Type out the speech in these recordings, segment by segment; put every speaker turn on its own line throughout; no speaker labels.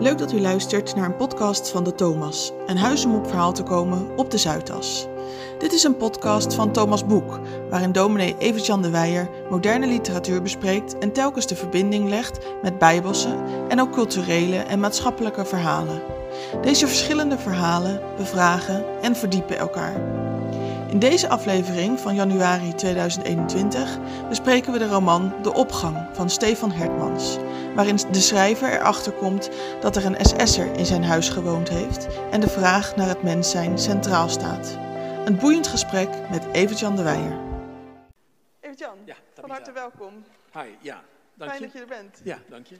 Leuk dat u luistert naar een podcast van de Thomas, een huis om op verhaal te komen op de Zuidas. Dit is een podcast van Thomas Boek, waarin dominee Evert-Jan de Weijer moderne literatuur bespreekt en telkens de verbinding legt met bijbelse en ook culturele en maatschappelijke verhalen. Deze verschillende verhalen bevragen en verdiepen elkaar. In deze aflevering van januari 2021 bespreken we de roman De Opgang van Stefan Hertmans, waarin de schrijver erachter komt dat er een SS'er in zijn huis gewoond heeft en de vraag naar het mens zijn centraal staat. Een boeiend gesprek met Evert-Jan de Weijer. Evert-Jan,
Ja,
van harte welkom.
Hi, ja, dank
Fijn
je.
dat je er bent.
Ja, dank je.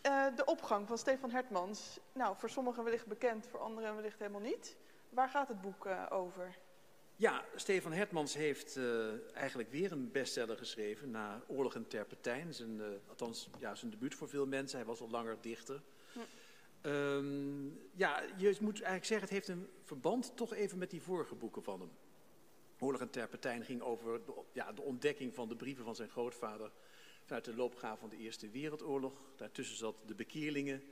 Eh, de opgang van Stefan Hertmans. Nou, voor sommigen wellicht bekend, voor anderen wellicht helemaal niet. Waar gaat het boek eh, over?
Ja, Stefan Hertmans heeft eh, eigenlijk weer een bestseller geschreven na Oorlog en Terpentijn. Zijn, eh, althans, ja, zijn debuut voor veel mensen. Hij was al langer dichter.
Hm.
Ehm, ja, je moet eigenlijk zeggen, het heeft een verband toch even met die vorige boeken van hem. Oorlog en Terpentijn ging over de, ja, de ontdekking van de brieven van zijn grootvader vanuit de loopgraaf van de Eerste Wereldoorlog. Daartussen zat De Bekeerlingen.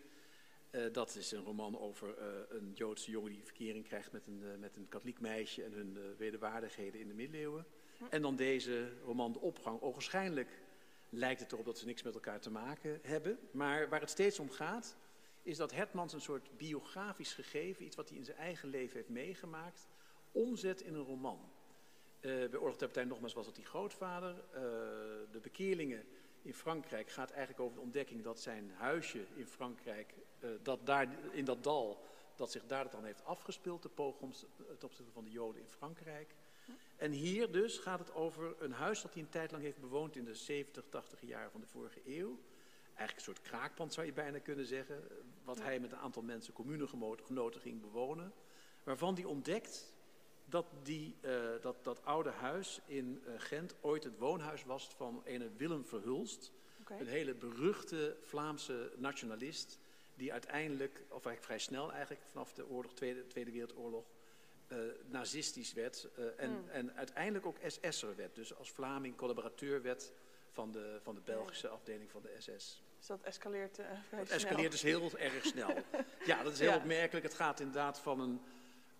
Eh, dat is een roman over eh, een Joodse jongen die verkering krijgt met een, eh, met een katholiek meisje en hun wederwaardigheden in de middeleeuwen. En dan deze roman De Opgang. Ogenschijnlijk lijkt het erop dat ze niks met elkaar te maken hebben. Maar waar het steeds om gaat, is dat Hertmans een soort biografisch gegeven, iets wat hij in zijn eigen leven heeft meegemaakt, omzet in een roman. Bij Oorlog ter Partij nogmaals was het die grootvader. De bekeerlingen in Frankrijk gaat eigenlijk over de ontdekking dat zijn huisje in Frankrijk, dat daar in dat dal, dat zich daar dan heeft afgespeeld, de pogroms ten opzichte van de Joden in Frankrijk. En hier dus gaat het over een huis dat hij een tijd lang heeft bewoond in de 70, 80 jaren van de vorige eeuw. Eigenlijk een soort kraakpand zou je bijna kunnen zeggen, wat hij met een aantal mensen, communegenoten ging bewonen. Waarvan hij ontdekt dat die, eh, dat, dat oude huis in eh, Gent ooit het woonhuis was van ene Willem Verhulst. Een hele beruchte Vlaamse nationalist. Die uiteindelijk, of eigenlijk vrij snel eigenlijk, vanaf de oorlog, Tweede, Tweede Wereldoorlog, eh, nazistisch werd. eh, en,
Hmm.
en uiteindelijk ook SS'er werd. Dus als Vlaming collaborateur werd van de, van de Belgische afdeling van de SS.
Dus dat escaleert eh vrij
Het
snel.
escaleert dus heel erg snel. Ja, dat is heel
Ja.
opmerkelijk. Het gaat inderdaad van een,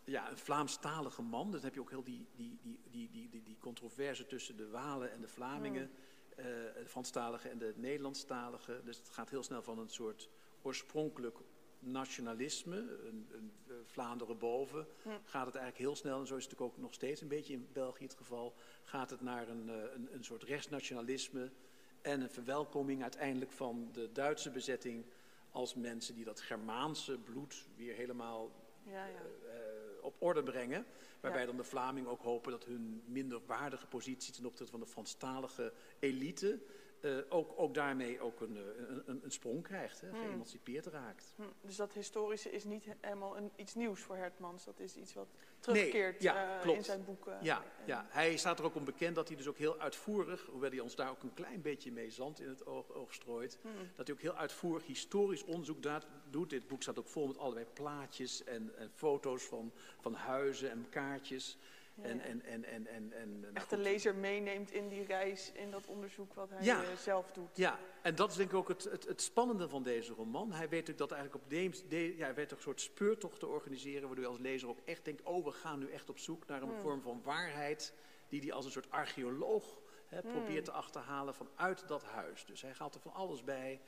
ja, een Vlaamstalige man. Dus dan heb je ook heel die, die, die, die, die, die, die controverse tussen de Walen en de Vlamingen. eh, de Franstaligen en de Nederlandstaligen. Dus het gaat heel snel van een soort oorspronkelijk nationalisme, een, een, eh, Vlaanderen boven,
Hm.
gaat het eigenlijk heel snel, en zo is het natuurlijk ook nog steeds een beetje in België het geval, gaat het naar een, eh, een, een soort rechtsnationalisme en een verwelkoming uiteindelijk van de Duitse bezetting als mensen die dat Germaanse bloed weer helemaal
Ja, ja.
eh, op orde brengen. Waarbij
Ja.
dan de Vlamingen ook hopen dat hun minder waardige positie ten opzichte van de Franstalige elite eh, ook, ook daarmee ook een, eh, een, een, een sprong krijgt, hè,
Hmm.
geëmancipeerd raakt.
Hm, Dus dat historische is niet he- helemaal een, iets nieuws voor Hertmans. Dat is iets wat terugkeert
ja,
eh,
klopt.
in zijn boeken.
Ja,
En-
ja, hij staat er ook om bekend dat hij dus ook heel uitvoerig, hoewel hij ons daar ook een klein beetje mee zand in het oog, oog strooit,
hm,
dat hij ook heel uitvoerig historisch onderzoek daad- doet. Dit boek staat ook vol met allerlei plaatjes en, en foto's van, van huizen en kaartjes. En, en, en, en, en, en, nou
Echt de
goed.
lezer meeneemt in die reis, in dat onderzoek wat hij
Ja.
eh, zelf doet.
Ja, en dat is denk ik ook het, het, het spannende van deze roman. Hij weet natuurlijk dat eigenlijk op de, de- ja, hij weet een soort speurtocht te organiseren, waardoor je als lezer ook echt denkt, oh, we gaan nu echt op zoek naar een
Hmm.
vorm van waarheid, die hij als een soort archeoloog hè,
Hmm.
probeert te achterhalen vanuit dat huis. Dus hij gaat er van alles bij,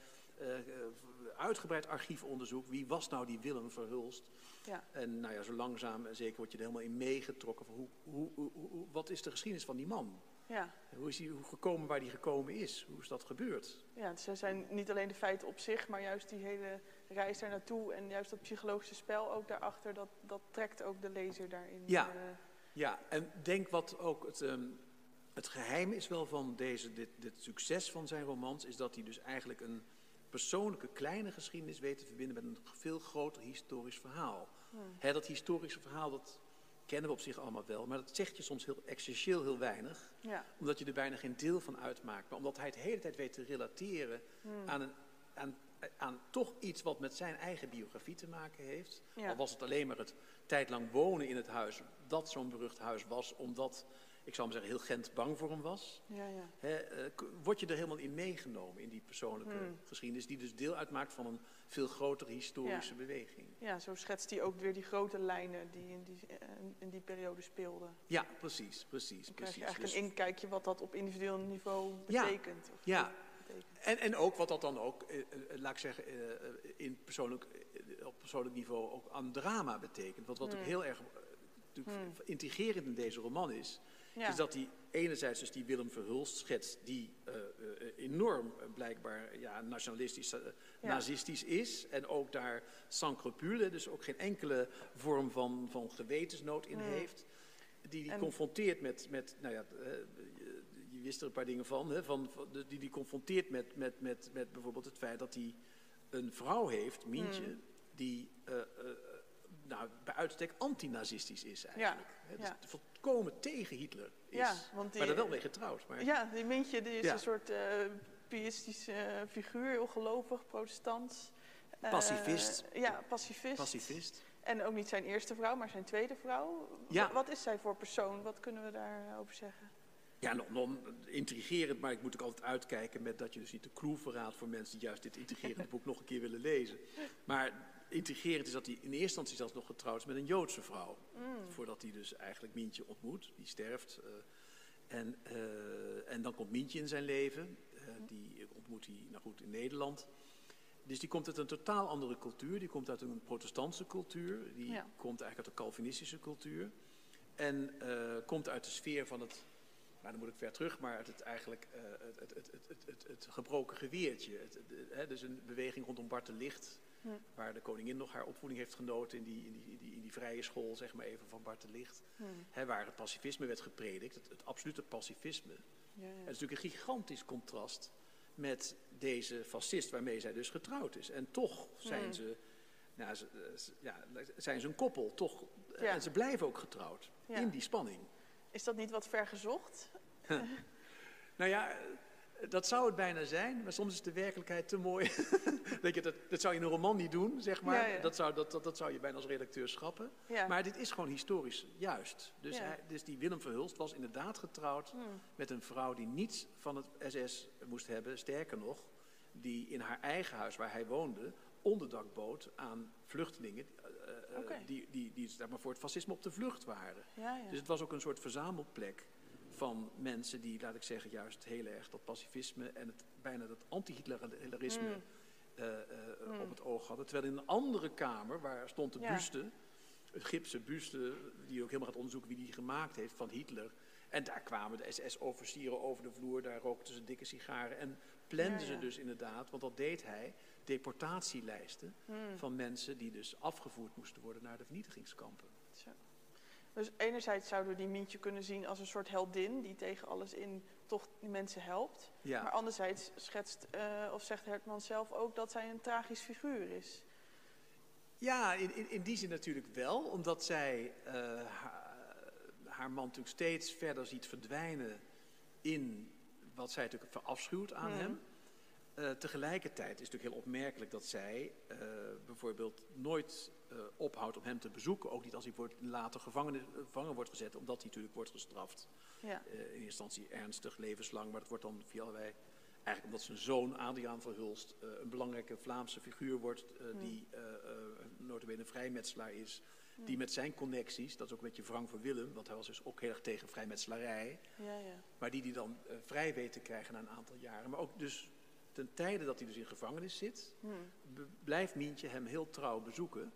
uitgebreid archiefonderzoek, wie was nou die Willem Verhulst?
Ja.
En nou ja, zo langzaam en zeker word je er helemaal in meegetrokken van hoe, hoe, wat is de geschiedenis van die man?
Ja.
Hoe is hij gekomen waar hij gekomen is? Hoe is dat gebeurd?
ja, dus er zijn niet alleen de feiten op zich, maar juist die hele reis daar naartoe en juist dat psychologische spel ook daarachter, dat, dat trekt ook de lezer daarin.
Ja.
eh,
Ja, en denk wat ook het, ehm, het geheim is wel van deze, dit, dit succes van zijn romans, is dat hij dus eigenlijk een persoonlijke kleine geschiedenis weet te verbinden met een veel groter historisch verhaal.
hmm.
Dat historische verhaal, dat kennen we op zich allemaal wel, maar dat zegt je soms heel essentieel heel weinig,
ja.
omdat je er bijna geen deel van uitmaakt. Maar omdat hij het de hele tijd weet te relateren
Hmm.
aan, een, aan, aan toch iets wat met zijn eigen biografie te maken heeft.
Ja.
Al was het alleen maar het tijdlang wonen in het huis, dat zo'n berucht huis was, omdat ik zal maar zeggen, heel Gent bang voor hem was.
Ja, ja.
Hè, eh, word je er helemaal in meegenomen in die persoonlijke
Hmm.
geschiedenis, die dus deel uitmaakt van een veel grotere historische
Ja.
beweging.
ja, zo schetst hij ook weer die grote lijnen die in die, eh, in die periode speelden.
Ja, precies, precies,
Dan krijg
precies.
je eigenlijk
Dus-
een inkijkje wat dat op individueel niveau betekent. of
ja.
betekent.
En, en ook wat dat dan ook, eh, laat ik zeggen, eh, in persoonlijk, op persoonlijk niveau ook aan drama betekent. Want wat ook
Hmm.
heel erg natuurlijk intrigerend in deze roman is,
Ja.
is dat hij enerzijds dus die Willem Verhulst schetst, die eh, eh, enorm eh, blijkbaar ja, nationalistisch,
Ja.
nazistisch is. En ook daar sans scrupule, dus ook geen enkele vorm van, van gewetensnood in heeft. Die die
En-
confronteert met, met nou ja, je, wist er een paar dingen van, hè, van, die die confronteert met, met, met, met bijvoorbeeld het feit dat hij een vrouw heeft, Mientje,
Hmm.
die nou, bij uitstek antinazistisch is eigenlijk. Hè, dus
ja.
Volkomen tegen Hitler is.
Ja, want die-
maar daar wel mee getrouwd. Maar,
Ja, die Mintje die is
Ja.
een soort eh pietistische eh, figuur, heel gelovig, protestant. Eh,
Pacifist.
ja, pacifist.
Pacifist.
En ook niet zijn eerste vrouw, maar zijn tweede vrouw.
Ja.
Wa- Wat is zij voor persoon? Wat kunnen we daarover zeggen?
Ja, nog, nog intrigerend, maar ik moet ook altijd uitkijken met dat je dus niet de clue verraadt voor mensen die juist dit intrigerende boek nog een keer willen lezen. Maar intrigerend is dat hij in eerste instantie zelfs nog getrouwd is met een Joodse vrouw. Voordat hij dus eigenlijk Mientje ontmoet, die sterft. eh, en, eh, en dan komt Mientje in zijn leven, eh, die ontmoet hij, nou goed, in Nederland. Dus die komt uit een totaal andere cultuur. Die komt uit een protestantse cultuur. Die
Ja.
komt eigenlijk uit een Calvinistische cultuur. En komt uit de sfeer van het, nou dan moet ik ver terug, maar uit het eigenlijk eh, het, het, het, het, het, het, het gebroken geweertje. Het, het- hè, dus een beweging rondom Bart de Licht, Waar de koningin nog haar opvoeding heeft genoten in die, in die, in die, in die vrije school, zeg maar even, van Bart de Licht. Hè, waar het pacifisme werd gepredikt, het, het absolute pacifisme.
Ja.
Het is natuurlijk een gigantisch contrast met deze fascist waarmee zij dus getrouwd is. En toch zijn
Hmm.
ze, nou, ze, ja, zijn ze een koppel, toch.
Ja.
En ze blijven ook getrouwd in die spanning.
Is dat niet wat ver gezocht?
Nou ja, eh, dat zou het bijna zijn, maar soms is de werkelijkheid te mooi. Weet je, dat, dat zou je in een roman niet doen, zeg maar.
Ja, ja.
Dat, zou, dat, dat, dat zou je bijna als redacteur schrappen.
Ja.
Maar dit is gewoon historisch juist. Dus, hij, dus die Willem Verhulst was inderdaad getrouwd
Hmm.
met een vrouw die niets van het SS moest hebben. Sterker nog, die in haar eigen huis waar hij woonde onderdak bood aan vluchtelingen eh, eh,
Oké.
die, die, die zeg maar, voor het fascisme op de vlucht waren. Dus het was ook een soort verzamelplek van mensen die, laat ik zeggen, juist heel erg dat pacifisme en het, bijna dat anti-Hitlerisme
Mm.
eh, eh, op het oog hadden. Terwijl in een andere kamer, waar stond de
Ja.
buste, een gipsen buste, die ook helemaal gaat onderzoeken wie die gemaakt heeft, van Hitler. En daar kwamen de SS-officieren over de vloer, daar rookten ze dikke sigaren en planden
Ja,
ze dus inderdaad, want dat deed hij, deportatielijsten
Hmm.
van mensen die dus afgevoerd moesten worden naar de vernietigingskampen.
Zo. Dus enerzijds zouden we die Mientje kunnen zien als een soort heldin die tegen alles in toch die mensen helpt.
Ja.
Maar anderzijds schetst eh, of zegt Hertman zelf ook dat zij een tragisch figuur is.
Ja, in, in, in die zin natuurlijk wel, omdat zij eh, haar, haar man natuurlijk steeds verder ziet verdwijnen in wat zij natuurlijk verafschuwt aan
Mhm.
hem. Eh, tegelijkertijd is het natuurlijk heel opmerkelijk dat zij bijvoorbeeld nooit eh, ophoudt om hem te bezoeken. Ook niet als hij wordt, later gevangen, gevangen wordt gezet, omdat hij natuurlijk wordt gestraft.
Ja.
Eh, in eerste instantie ernstig, levenslang, maar dat wordt dan via allerlei... Eigenlijk omdat zijn zoon Adriaan Verhulst eh, een belangrijke Vlaamse figuur wordt...
Hmm.
die notabene een vrijmetselaar is... die met zijn connecties, dat is ook een beetje wrang voor Willem... want hij was dus ook heel erg tegen vrijmetselarij...
Ja, ja.
maar die die dan vrij weet te krijgen na een aantal jaren. Maar ook dus ten tijde dat hij dus in gevangenis zit...
Hmm.
b- blijft Mientje hem heel trouw bezoeken...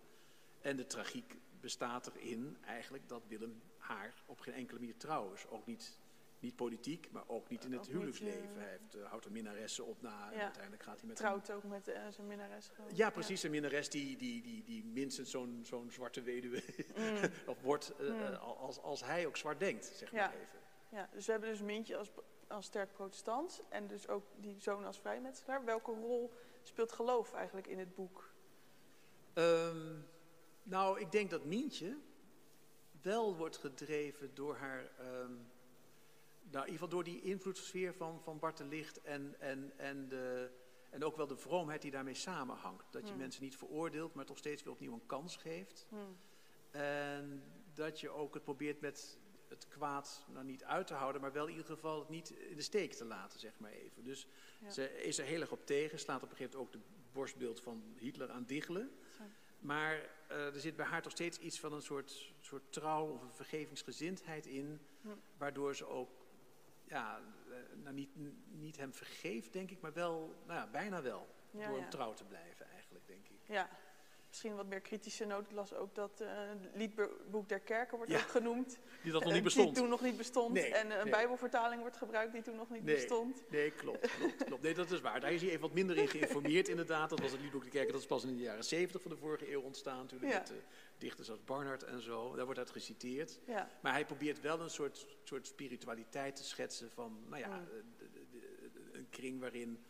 En de tragiek bestaat erin eigenlijk dat Willem haar op geen enkele manier trouw is. Ook niet, niet politiek, maar ook niet in
Ook
het
niet,
huwelijksleven.
eh,
Hij heeft, eh, houdt een minnaressen op na en uiteindelijk gaat hij met
Trouwt ook met eh, zijn minnares.
Ja, precies, een minnares die, die, die, die minstens zo'n zo'n zwarte weduwe
Mm.
of wordt
Mm.
als, als hij ook zwart denkt, zeg
Ja.
maar even.
Ja, dus we hebben dus Mintje als, als sterk protestant en dus ook die zoon als vrijmetselaar. Welke rol speelt geloof eigenlijk in het boek?
Ehm, nou, ik denk dat Mientje wel wordt gedreven door haar... ehm, nou, in ieder geval door die invloedssfeer van, van Bart de Licht en, en, en, de, en ook wel de vroomheid die daarmee samenhangt. Dat je
Hmm.
mensen niet veroordeelt, maar toch steeds weer opnieuw een kans geeft.
Hmm.
En dat je ook het probeert met het kwaad nou niet uit te houden, maar wel in ieder geval het niet in de steek te laten, zeg maar even. Dus
Ja.
ze is er heel erg op tegen, slaat op een gegeven moment ook de borstbeeld van Hitler aan diggelen. Maar eh, er zit bij haar toch steeds iets van een soort, soort trouw of een vergevingsgezindheid in, waardoor ze ook ja, eh, nou niet, niet hem vergeeft, denk ik, maar wel, nou ja, bijna wel,
Ja,
door
ja.
hem trouw te blijven eigenlijk, denk ik.
Ja, misschien wat meer kritische noot. Las ook dat het liedboek der kerken wordt
Ja,
ook genoemd.
Die dat nog niet bestond.
Die toen nog niet bestond.
Nee,
en een
nee.
bijbelvertaling wordt gebruikt die toen nog niet
Nee.
bestond.
Nee, klopt, klopt, klopt. Nee, dat is waar. Daar is hij even wat minder in geïnformeerd, inderdaad. Dat was het liedboek de Kerken, dat is pas in de jaren 70 van de vorige eeuw ontstaan. Natuurlijk
Ja.
met eh, dichters als Barnard en zo. Daar wordt uit geciteerd.
Ja,
Maar hij probeert wel een soort, soort spiritualiteit te schetsen van, nou ja,
Mm.
eh, een kring waarin,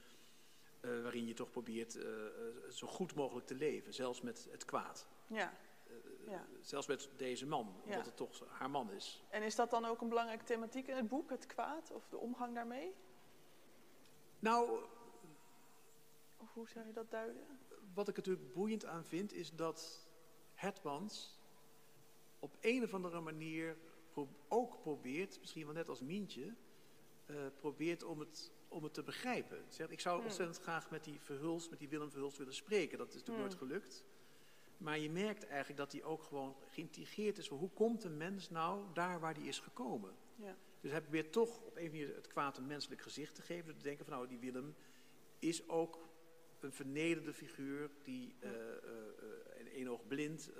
eh, waarin je toch probeert eh, eh, zo goed mogelijk te leven. Zelfs met het kwaad.
ja, ja.
Zelfs met deze man, omdat
Ja.
het toch haar man is.
En is dat dan ook een belangrijke thematiek in het boek, het kwaad of de omgang daarmee?
Nou,
Of hoe zou je dat duiden?
Wat ik er natuurlijk boeiend aan vind, is dat Hetmans op een of andere manier pro- ook probeert, misschien wel net als Mientje, probeert om het, om het te begrijpen. Ik zou
Hmm.
ontzettend graag met die Verhulst, met die Willem Verhulst willen spreken. Dat is natuurlijk
Hmm.
nooit gelukt. Maar je merkt eigenlijk dat hij ook gewoon geïntrigeerd is hoe komt een mens nou daar waar hij is gekomen.
Ja,
Dus hij probeert toch op een manier het kwaad een menselijk gezicht te geven. Dus te denken van nou, die Willem is ook een vernederde figuur die eh, eh, in één oog blind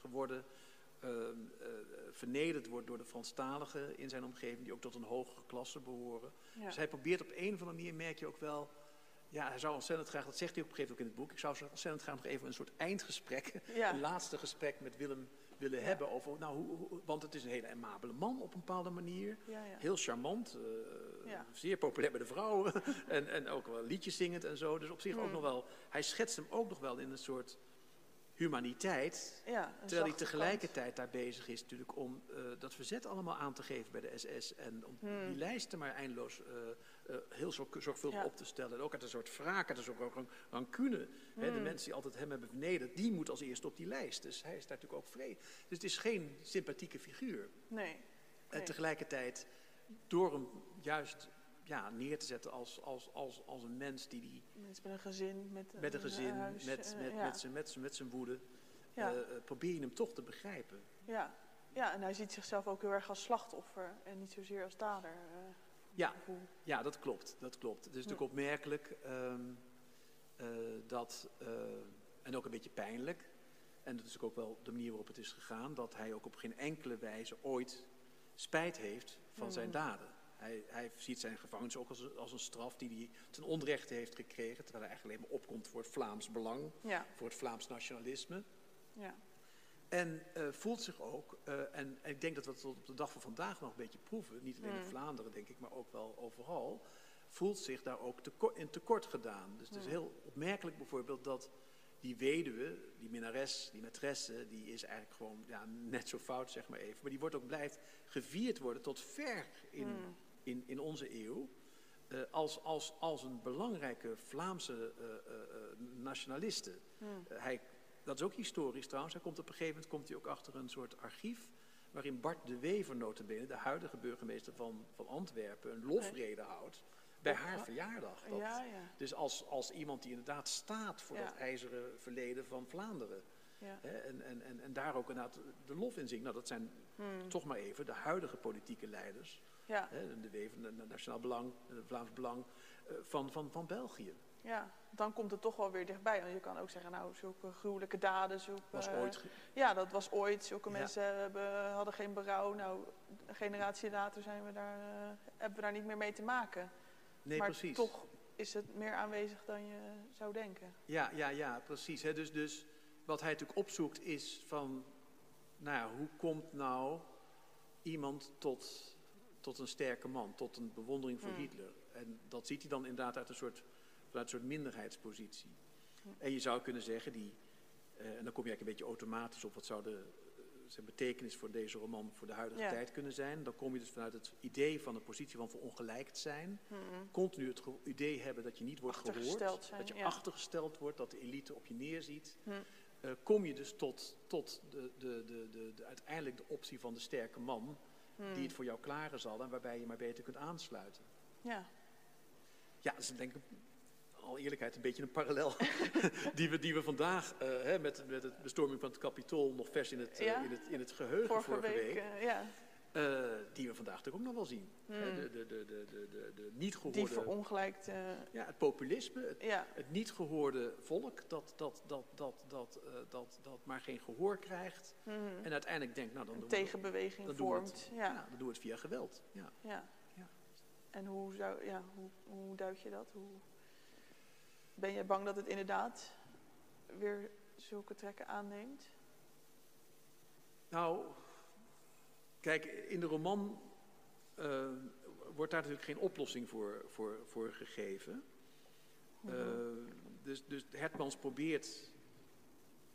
geworden, eh, eh, vernederd wordt door de Franstaligen in zijn omgeving, die ook tot een hogere klasse behoren.
ja.
Dus hij probeert op een of andere manier, merk je ook wel, ja, hij zou ontzettend graag, dat zegt hij op een gegeven moment ook in het boek, ik zou zo ontzettend graag nog even een soort eindgesprek,
Ja.
een laatste gesprek met Willem willen
Ja.
hebben over, nou, hoe, hoe- want het is een hele amabele man op een bepaalde manier. Heel charmant, eh, zeer populair bij de vrouwen en, en ook wel liedjes zingend en zo. Dus op zich ook
Hmm.
nog wel, hij schetst hem ook nog wel in een soort humaniteit.
ja
Terwijl hij tegelijkertijd daar bezig is natuurlijk om eh, dat verzet allemaal aan te geven bij de SS. En om
Hmm.
die lijsten maar eindeloos eh, eh, heel zorg- zorgvuldig
Ja.
op te stellen. En ook uit een soort wraak, uit een soort ran- rancune. Hè, de
Hmm.
mensen die altijd hem hebben vernederd, die moet als eerste op die lijst. Dus hij is daar natuurlijk ook vrede. Dus het is geen sympathieke figuur.
kant. Nee.
En
Nee.
tegelijkertijd, door hem juist ja, neer te zetten als, als, als, als een mens die, die
met een gezin, met,
met een
eh,
gezin,
huis,
met,
eh,
met,
ja.
met, zijn, met, zijn, met zijn woede,
Ja.
eh, probeer je hem toch te begrijpen.
Ja. ja, en hij ziet zichzelf ook heel erg als slachtoffer en niet zozeer als dader.
Ja. Ja, dat klopt. Dat klopt. Het is natuurlijk opmerkelijk ehm, eh, dat, en ook een beetje pijnlijk, en dat is ook wel de manier waarop het is gegaan, dat hij ook op geen enkele wijze ooit spijt heeft van zijn
Mm.
daden. Hij, hij ziet zijn gevangenis ook als, als een straf die hij ten onrechte heeft gekregen, terwijl hij eigenlijk alleen maar opkomt voor het Vlaams belang,
Ja,
voor het Vlaams nationalisme.
ja.
En eh, voelt zich ook, eh, en, en ik denk dat we het tot op de dag van vandaag nog een beetje proeven, niet alleen in
Mm.
Vlaanderen denk ik, maar ook wel overal, voelt zich daar ook in tekort gedaan. Dus het is
Mm.
heel opmerkelijk bijvoorbeeld dat die weduwe, die minnares, die maîtresse, die is eigenlijk gewoon ja, net zo fout, zeg maar even. Maar die wordt ook blijft gevierd worden tot ver in,
Mm.
In, in onze eeuw. eh, als, als, als een belangrijke Vlaamse eh, nationaliste.
Mm.
Eh, hij, dat is ook historisch trouwens. Hij komt op een gegeven moment komt hij ook achter een soort archief. waarin Bart de Wever, notabene, de huidige burgemeester van, van Antwerpen. een lofrede houdt. bij haar verjaardag. Dat-
Ja, ja,
Dus als, als iemand die inderdaad staat voor
Ja.
dat ijzeren verleden van Vlaanderen.
ja.
En, en, en, en daar ook inderdaad de lof in zingt. Nou, dat zijn
Hmm.
toch maar even de huidige politieke leiders.
Ja,
Hè, de Wever, het Nationaal Belang, het Vlaams Belang eh, van, van, van België.
ja, dan komt het toch wel weer dichtbij. Want je kan ook zeggen, nou, zulke gruwelijke daden, zulke...
Was
eh,
ooit
Ja, dat was ooit. Zulke
Ja.
mensen hebben, hadden geen berouw. Nou, een generatie later zijn we daar, eh, hebben we daar niet meer mee te maken.
Nee,
maar
precies.
toch is het meer aanwezig dan je zou denken.
Ja, ja, ja, precies. Hè. Dus, dus wat hij natuurlijk opzoekt is van, nou ja, hoe komt nou iemand tot, tot een sterke man, tot een bewondering voor
Hmm.
Hitler? En dat ziet hij dan inderdaad uit een soort, vanuit een soort minderheidspositie. En je zou kunnen zeggen, die, eh, en dan kom je eigenlijk een beetje automatisch op wat zou de, eh, zijn betekenis voor deze roman voor de huidige
Ja.
tijd kunnen zijn. Dan kom je dus vanuit het idee van een positie van verongelijkt zijn
Mhm.
continu het idee hebben dat je niet wordt gehoord,
zijn,
dat je
ja.
achtergesteld wordt, dat de elite op je neerziet,
Hm.
eh, kom je dus tot, tot de, de, de, de, de, uiteindelijk de optie van de sterke man.
Hmm.
die het voor jou klaren zal en waarbij je maar beter kunt aansluiten.
Ja.
Ja, dat is denk ik al eerlijkheid een beetje een parallel die, we, die we vandaag eh, hè, met, met het bestorming van het Kapitool nog vers in het, eh, in het, in het geheugen
Vorige,
vorige,
week,
week,
eh, ja.
Eh, die we vandaag natuurlijk ook nog wel zien.
Hmm.
de, de, de, de, de, de, niet
Die
gehoorde,
verongelijkt. eh,
ja, het populisme, het,
ja.
het niet gehoorde volk dat, dat, dat, dat, dat, eh, dat, dat maar geen gehoor krijgt
Mhm.
en uiteindelijk denkt, nou dan
Een
doen we het-
tegenbeweging
dan doen we
vormt.
het,
ja.
ja, dan doen we het via geweld. Ja.
Ja.
Ja.
En hoe, zou, ja, hoe, hoe duid je dat? Hoe, ben je bang dat het inderdaad weer zulke trekken aanneemt?
Nou, kijk, in de roman eh, wordt daar natuurlijk geen oplossing voor, voor, voor gegeven.
Mhm.
Eh, dus, dus Hertmans probeert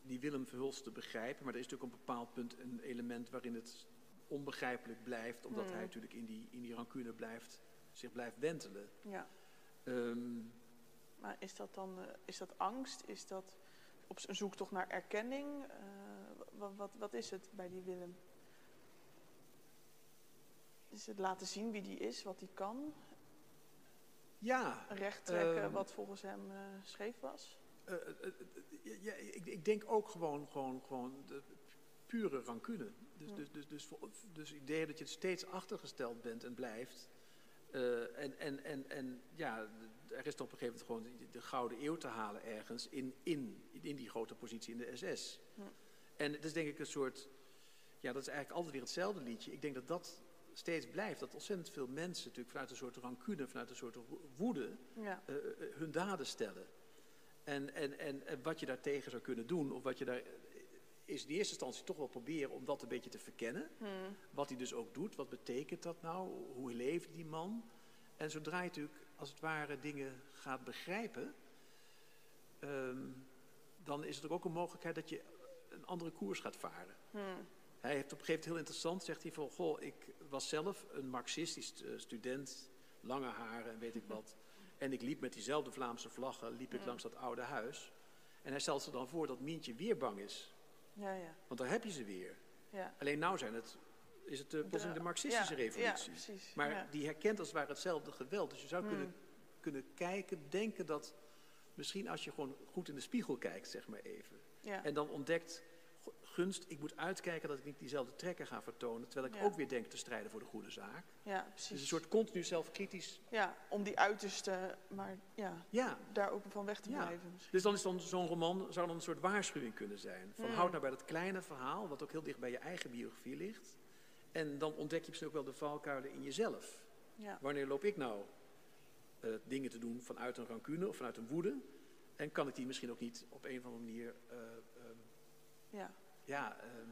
die Willem Verhulst te begrijpen, maar er is natuurlijk op een bepaald punt een element waarin het onbegrijpelijk blijft, omdat
Mhm.
hij natuurlijk in die, in die rancune blijft, zich blijft wentelen.
Ja.
Ehm,
Maar is dat dan eh, is dat angst? Is dat op een zoektocht naar erkenning? Wat, wat, wat is het bij die Willem? Is het laten zien wie die is, wat hij kan?
ja,
Recht trekken
Ehm.
wat volgens hem eh, scheef was?
Eh, eh, ja, ik, ik denk ook gewoon, gewoon, gewoon de pure rancune. Dus,
Ja.
dus, dus, dus, dus het idee dat je steeds achtergesteld bent en blijft. En, en, en, en ja, er is op een gegeven moment gewoon de, de gouden eeuw te halen ergens in, in, in die grote positie in de SS.
Ja.
En het is denk ik een soort, ja, dat is eigenlijk altijd weer hetzelfde liedje. Ik denk dat dat steeds blijft. Dat ontzettend veel mensen natuurlijk vanuit een soort rancune, vanuit een soort woede,
Ja.
eh, eh, hun daden stellen. En, en, en, en wat je daartegen zou kunnen doen, of wat je daar. is in eerste instantie toch wel proberen om dat een beetje te verkennen.
Hmm.
Wat hij dus ook doet, wat betekent dat nou? Hoe leeft die man? En zodra je natuurlijk als het ware dingen gaat begrijpen, ehm, dan is het ook een mogelijkheid dat je een andere koers gaat varen.
Hmm.
Hij heeft op een gegeven moment heel interessant, zegt hij van, goh, ik was zelf een marxistisch eh, student, lange haren en weet ik wat. En ik liep met diezelfde Vlaamse vlaggen, liep ik langs dat oude huis. En hij stelt zich dan voor dat Mientje weer bang is,
Ja, ja,
want daar heb je ze weer.
ja.
Alleen nou zijn het, is het de, plotseling de marxistische
ja,
revolutie.
Ja, precies.
Maar die herkent als het ware hetzelfde geweld. Dus je zou
Hmm.
kunnen, kunnen kijken, denken dat misschien als je gewoon goed in de spiegel kijkt, zeg maar even.
ja.
En dan ontdekt, gunst, ik moet uitkijken dat ik niet diezelfde trekken ga vertonen. Terwijl ik
Ja.
ook weer denk te strijden voor de goede zaak.
ja,
Dus
precies.
een soort continu zelfkritisch,
Ja, om die uiterste, maar ja,
ja.
daar ook van weg te
Ja.
blijven. misschien.
Dus dan is dan zo'n roman, zou dan een soort waarschuwing kunnen zijn. Van
Hmm.
houd nou bij dat kleine verhaal, wat ook heel dicht bij je eigen biografie ligt. En dan ontdek je misschien ook wel de valkuilen in jezelf.
Ja.
Wanneer loop ik nou eh, dingen te doen vanuit een rancune of vanuit een woede? En kan ik die misschien ook niet op een of andere manier, eh, ehm,
ja,
ja... ehm,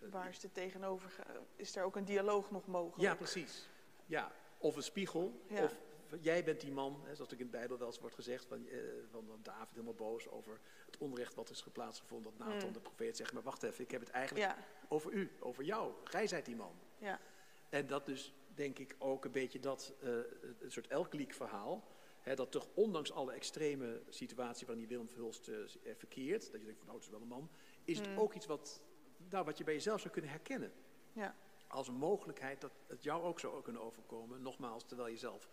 eh,
waar is de tegenover? Is er ook een dialoog nog mogelijk?
Ja, precies. Ja. Of een spiegel.
Ja.
Of jij bent die man, hè, zoals ook in de Bijbel wel eens wordt gezegd, van, eh, van David helemaal boos over het onrecht wat is geplaatst gevonden. Dat Nathan,
Mm.
de profeet, zegt, maar wacht even, ik heb het eigenlijk
Ja,
over u, over jou. Gij zijt die man.
ja,
En dat dus, denk ik, ook een beetje dat, eh, een soort elkliek verhaal. Hè, dat toch ondanks alle extreme situatie waarin die Willem Verhulst eh, verkeert, dat je denkt van, nou, het is wel een man, is het
Mm.
ook iets wat, nou, wat je bij jezelf zou kunnen herkennen
ja,
als een mogelijkheid dat het jou ook zou kunnen overkomen. Nogmaals, terwijl je zelf,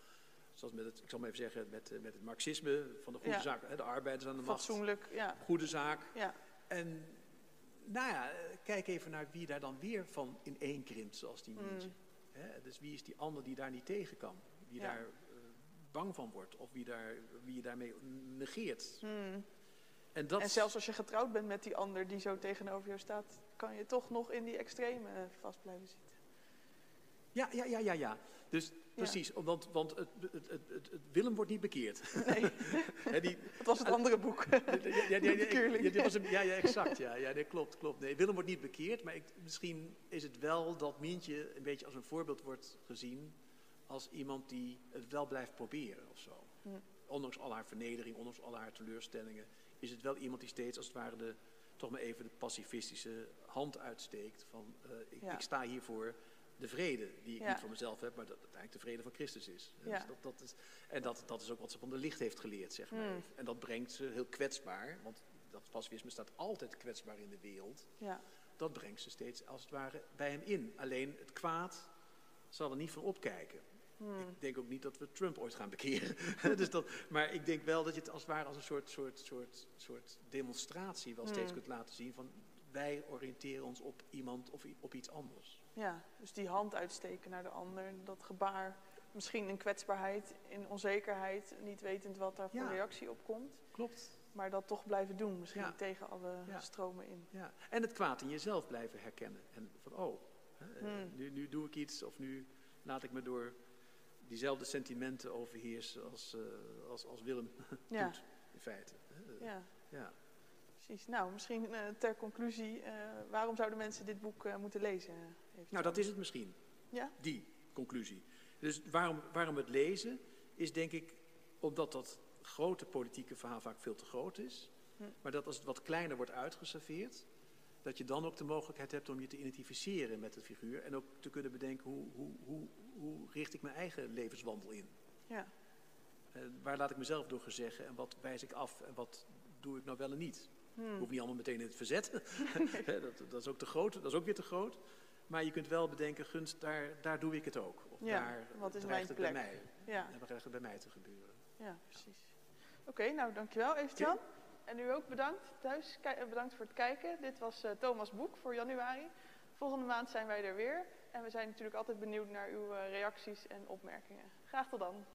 zoals met het, ik zal maar even zeggen, met, eh, met het marxisme van de goede
Ja.
zaak, hè, de arbeiders aan de macht,
fatsoenlijk, ja,
goede zaak.
ja,
En nou ja, kijk even naar wie daar dan weer van ineenkrimpt, zoals die
Mm.
Mientje. Hè, dus wie is die ander die daar niet tegen kan? Wie
Ja.
daar eh, bang van wordt of wie, daar, wie je daarmee negeert.
Hmm.
En, dat,
En zelfs als je getrouwd bent met die ander die zo tegenover jou staat, kan je toch nog in die extreme vast blijven zitten.
Ja, ja, ja, ja, ja. Dus precies, want, want het, het, het, Willem wordt niet bekeerd.
Nee,
die,
dat was het andere boek.
Ja, ja, ja, ja, ja, dit was een- ja, ja, exact. Ja, ja, nee, klopt, klopt. Nee, Willem wordt niet bekeerd, maar ik, misschien is het wel dat Mientje een beetje als een voorbeeld wordt gezien. Als iemand die het wel blijft proberen of zo.
Hm.
Ondanks al haar vernedering, ondanks al haar teleurstellingen, is het wel iemand die steeds als het ware de, toch maar even de pacifistische hand uitsteekt. Van eh, ik,
Ja.
ik sta hier voor de vrede, die ik
Ja.
niet van mezelf heb, maar dat het eigenlijk de vrede van Christus is. Dus
Ja.
dat, dat is en dat, dat is ook wat ze van de licht heeft geleerd, zeg maar.
Hmm.
En dat brengt ze heel kwetsbaar, want dat pacifisme staat altijd kwetsbaar in de wereld.
Ja,
Dat brengt ze steeds als het ware bij hem in. Alleen het kwaad zal er niet van opkijken. Ik denk ook niet dat we Trump ooit gaan bekeren. dus dat, maar ik denk wel dat je het als het ware als een soort, soort, soort, soort demonstratie wel steeds kunt laten zien van wij oriënteren ons op iemand of op iets anders.
Ja, dus die hand uitsteken naar de ander, dat gebaar, misschien een kwetsbaarheid, in onzekerheid, niet wetend wat daar voor
Ja.
reactie op komt.
Klopt.
Maar dat toch blijven doen, misschien
Ja.
tegen alle
Ja.
stromen in.
Ja. En het kwaad in jezelf blijven herkennen. En van oh, hè,
Hmm.
nu, nu doe ik iets of nu laat ik me door diezelfde sentimenten overheersen als, eh, als, als Willem
Ja,
doet, in feite. hè.
ja,
Ja.
precies. Nou, misschien eh, ter conclusie, eh, waarom zouden mensen dit boek eh, moeten lezen?
Nou, dat is het misschien.
Ja?
Die conclusie. Dus waarom, waarom het lezen is denk ik omdat dat grote politieke verhaal vaak veel te groot is.
Hm.
Maar dat als het wat kleiner wordt uitgeserveerd, dat je dan ook de mogelijkheid hebt om je te identificeren met het figuur. En ook te kunnen bedenken hoe, hoe, hoe, hoe richt ik mijn eigen levenswandel in.
Ja,
Eh, waar laat ik mezelf door gezeggen en wat wijs ik af en wat doe ik nou wel en niet.
Hm.
Hoef niet allemaal meteen in het verzet. Dat, dat is ook te groot, dat is ook weer te groot. Maar je kunt wel bedenken, gunst, daar, daar doe ik het ook. Of
Ja,
daar
wat is
dreigt
mijn
het bij
plek?
mij.
ja,
En dreigt het bij mij te gebeuren.
ja, precies. Oké, nou dankjewel Evert-Jan. En u ook bedankt thuis, eh, bedankt voor het kijken. Dit was eh, Thomas Boek voor januari. Volgende maand zijn wij er weer. En we zijn natuurlijk altijd benieuwd naar uw eh, reacties en opmerkingen. Graag tot dan.